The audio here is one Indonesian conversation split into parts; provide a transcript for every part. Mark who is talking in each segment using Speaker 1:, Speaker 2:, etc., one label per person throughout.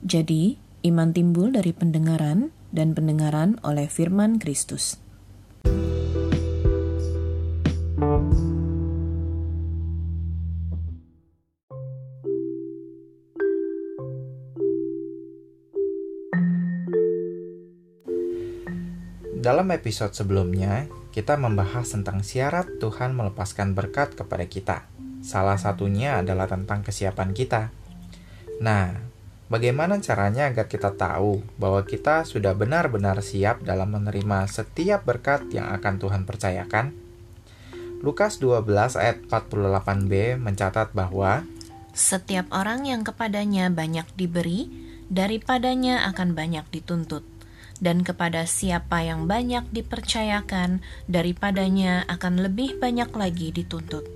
Speaker 1: Jadi, iman timbul dari pendengaran dan pendengaran oleh firman Kristus.
Speaker 2: Dalam episode sebelumnya, kita membahas tentang syarat Tuhan melepaskan berkat kepada kita. Salah satunya adalah tentang kesiapan kita. Nah, Bagaimana caranya agar kita tahu bahwa kita sudah benar-benar siap dalam menerima setiap berkat yang akan Tuhan percayakan? Lukas 12 ayat 48b mencatat bahwa
Speaker 1: Setiap orang yang kepadanya banyak diberi, daripadanya akan banyak dituntut. Dan kepada siapa yang banyak dipercayakan, daripadanya akan lebih banyak lagi dituntut.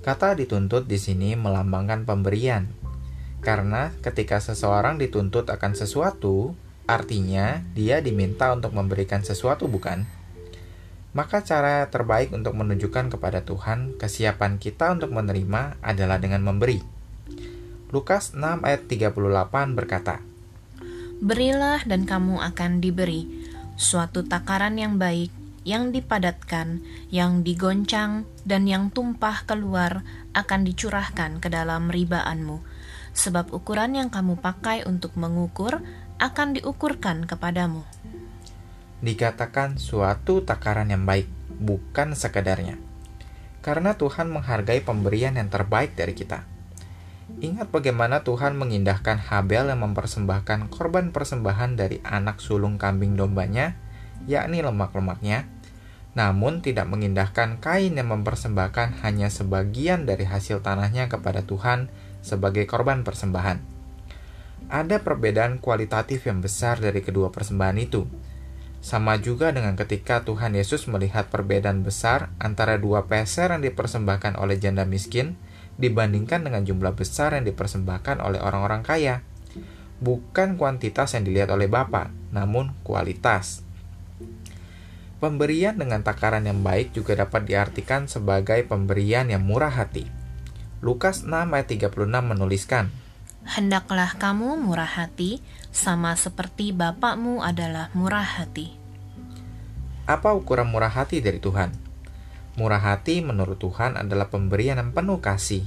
Speaker 2: Kata dituntut di sini melambangkan pemberian, karena ketika seseorang dituntut akan sesuatu, artinya dia diminta untuk memberikan sesuatu, bukan? Maka cara terbaik untuk menunjukkan kepada Tuhan kesiapan kita untuk menerima adalah dengan memberi. Lukas 6 ayat 38 berkata,
Speaker 1: Berilah dan kamu akan diberi suatu takaran yang baik, yang dipadatkan, yang digoncang, dan yang tumpah keluar akan dicurahkan ke dalam ribaanmu sebab ukuran yang kamu pakai untuk mengukur akan diukurkan kepadamu.
Speaker 2: Dikatakan suatu takaran yang baik, bukan sekedarnya. Karena Tuhan menghargai pemberian yang terbaik dari kita. Ingat bagaimana Tuhan mengindahkan Habel yang mempersembahkan korban persembahan dari anak sulung kambing dombanya, yakni lemak-lemaknya, namun tidak mengindahkan kain yang mempersembahkan hanya sebagian dari hasil tanahnya kepada Tuhan sebagai korban persembahan. Ada perbedaan kualitatif yang besar dari kedua persembahan itu. Sama juga dengan ketika Tuhan Yesus melihat perbedaan besar antara dua peser yang dipersembahkan oleh janda miskin dibandingkan dengan jumlah besar yang dipersembahkan oleh orang-orang kaya. Bukan kuantitas yang dilihat oleh Bapa, namun kualitas. Pemberian dengan takaran yang baik juga dapat diartikan sebagai pemberian yang murah hati. Lukas 6 ayat 36 menuliskan,
Speaker 1: Hendaklah kamu murah hati, sama seperti Bapakmu adalah murah hati.
Speaker 2: Apa ukuran murah hati dari Tuhan? Murah hati menurut Tuhan adalah pemberian yang penuh kasih,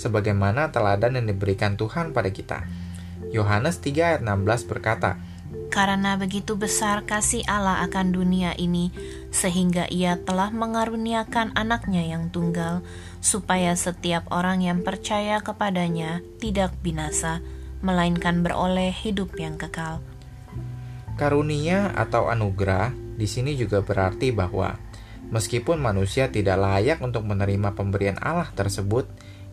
Speaker 2: sebagaimana teladan yang diberikan Tuhan pada kita. Yohanes 3 ayat 16 berkata,
Speaker 1: karena begitu besar kasih Allah akan dunia ini, sehingga Ia telah mengaruniakan anaknya yang tunggal, supaya setiap orang yang percaya kepadanya tidak binasa, melainkan beroleh hidup yang kekal.
Speaker 2: Karunia atau anugerah di sini juga berarti bahwa meskipun manusia tidak layak untuk menerima pemberian Allah tersebut,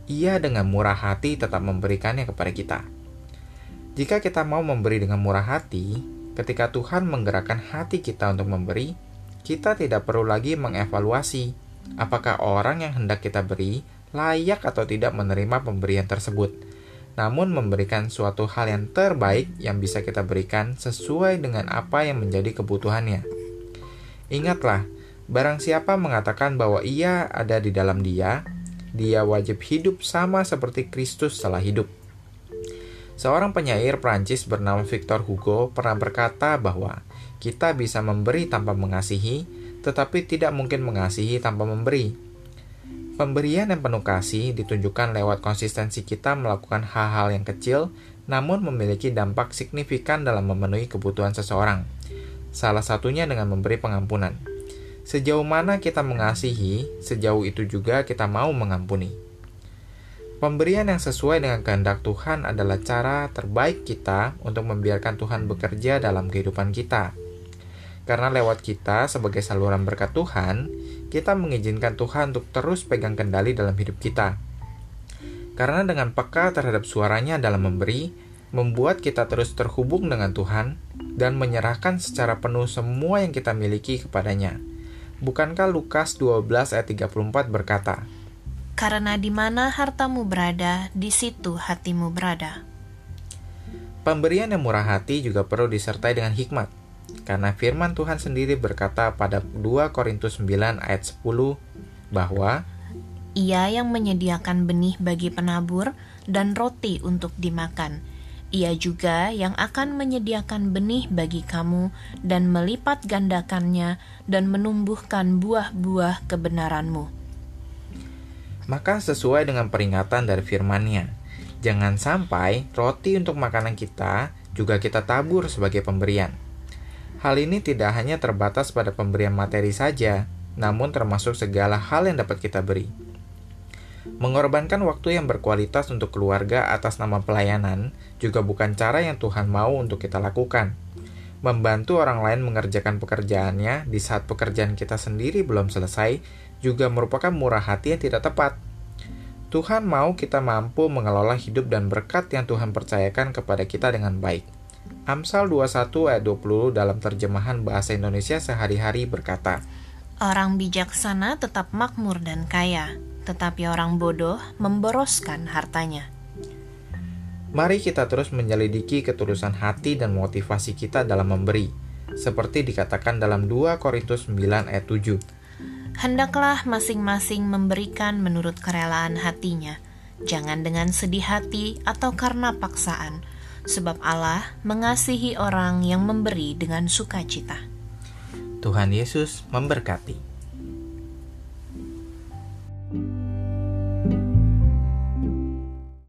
Speaker 2: ia dengan murah hati tetap memberikannya kepada kita. Jika kita mau memberi dengan murah hati, ketika Tuhan menggerakkan hati kita untuk memberi, kita tidak perlu lagi mengevaluasi apakah orang yang hendak kita beri layak atau tidak menerima pemberian tersebut, namun memberikan suatu hal yang terbaik yang bisa kita berikan sesuai dengan apa yang menjadi kebutuhannya. Ingatlah, barang siapa mengatakan bahwa ia ada di dalam dia, dia wajib hidup sama seperti Kristus telah hidup. Seorang penyair Prancis bernama Victor Hugo pernah berkata bahwa kita bisa memberi tanpa mengasihi, tetapi tidak mungkin mengasihi tanpa memberi. Pemberian yang penuh kasih ditunjukkan lewat konsistensi kita melakukan hal-hal yang kecil, namun memiliki dampak signifikan dalam memenuhi kebutuhan seseorang. Salah satunya dengan memberi pengampunan. Sejauh mana kita mengasihi, sejauh itu juga kita mau mengampuni. Pemberian yang sesuai dengan kehendak Tuhan adalah cara terbaik kita untuk membiarkan Tuhan bekerja dalam kehidupan kita. Karena lewat kita sebagai saluran berkat Tuhan, kita mengizinkan Tuhan untuk terus pegang kendali dalam hidup kita. Karena dengan peka terhadap suaranya dalam memberi, membuat kita terus terhubung dengan Tuhan dan menyerahkan secara penuh semua yang kita miliki kepadanya. Bukankah Lukas 12 ayat 34 berkata,
Speaker 1: karena di mana hartamu berada, di situ hatimu berada.
Speaker 2: Pemberian yang murah hati juga perlu disertai dengan hikmat, karena firman Tuhan sendiri berkata pada 2 Korintus 9 ayat 10 bahwa
Speaker 1: Ia yang menyediakan benih bagi penabur dan roti untuk dimakan, Ia juga yang akan menyediakan benih bagi kamu dan melipat gandakannya dan menumbuhkan buah-buah kebenaranmu.
Speaker 2: Maka sesuai dengan peringatan dari firman-Nya, jangan sampai roti untuk makanan kita juga kita tabur sebagai pemberian. Hal ini tidak hanya terbatas pada pemberian materi saja, namun termasuk segala hal yang dapat kita beri. Mengorbankan waktu yang berkualitas untuk keluarga atas nama pelayanan juga bukan cara yang Tuhan mau untuk kita lakukan. Membantu orang lain mengerjakan pekerjaannya di saat pekerjaan kita sendiri belum selesai juga merupakan murah hati yang tidak tepat. Tuhan mau kita mampu mengelola hidup dan berkat yang Tuhan percayakan kepada kita dengan baik. Amsal 21 ayat 20 dalam terjemahan bahasa Indonesia sehari-hari berkata,
Speaker 1: Orang bijaksana tetap makmur dan kaya, tetapi orang bodoh memboroskan hartanya.
Speaker 2: Mari kita terus menyelidiki ketulusan hati dan motivasi kita dalam memberi, seperti dikatakan dalam 2 Korintus 9 ayat 7.
Speaker 1: Hendaklah masing-masing memberikan menurut kerelaan hatinya, jangan dengan sedih hati atau karena paksaan, sebab Allah mengasihi orang yang memberi dengan sukacita.
Speaker 2: Tuhan Yesus memberkati.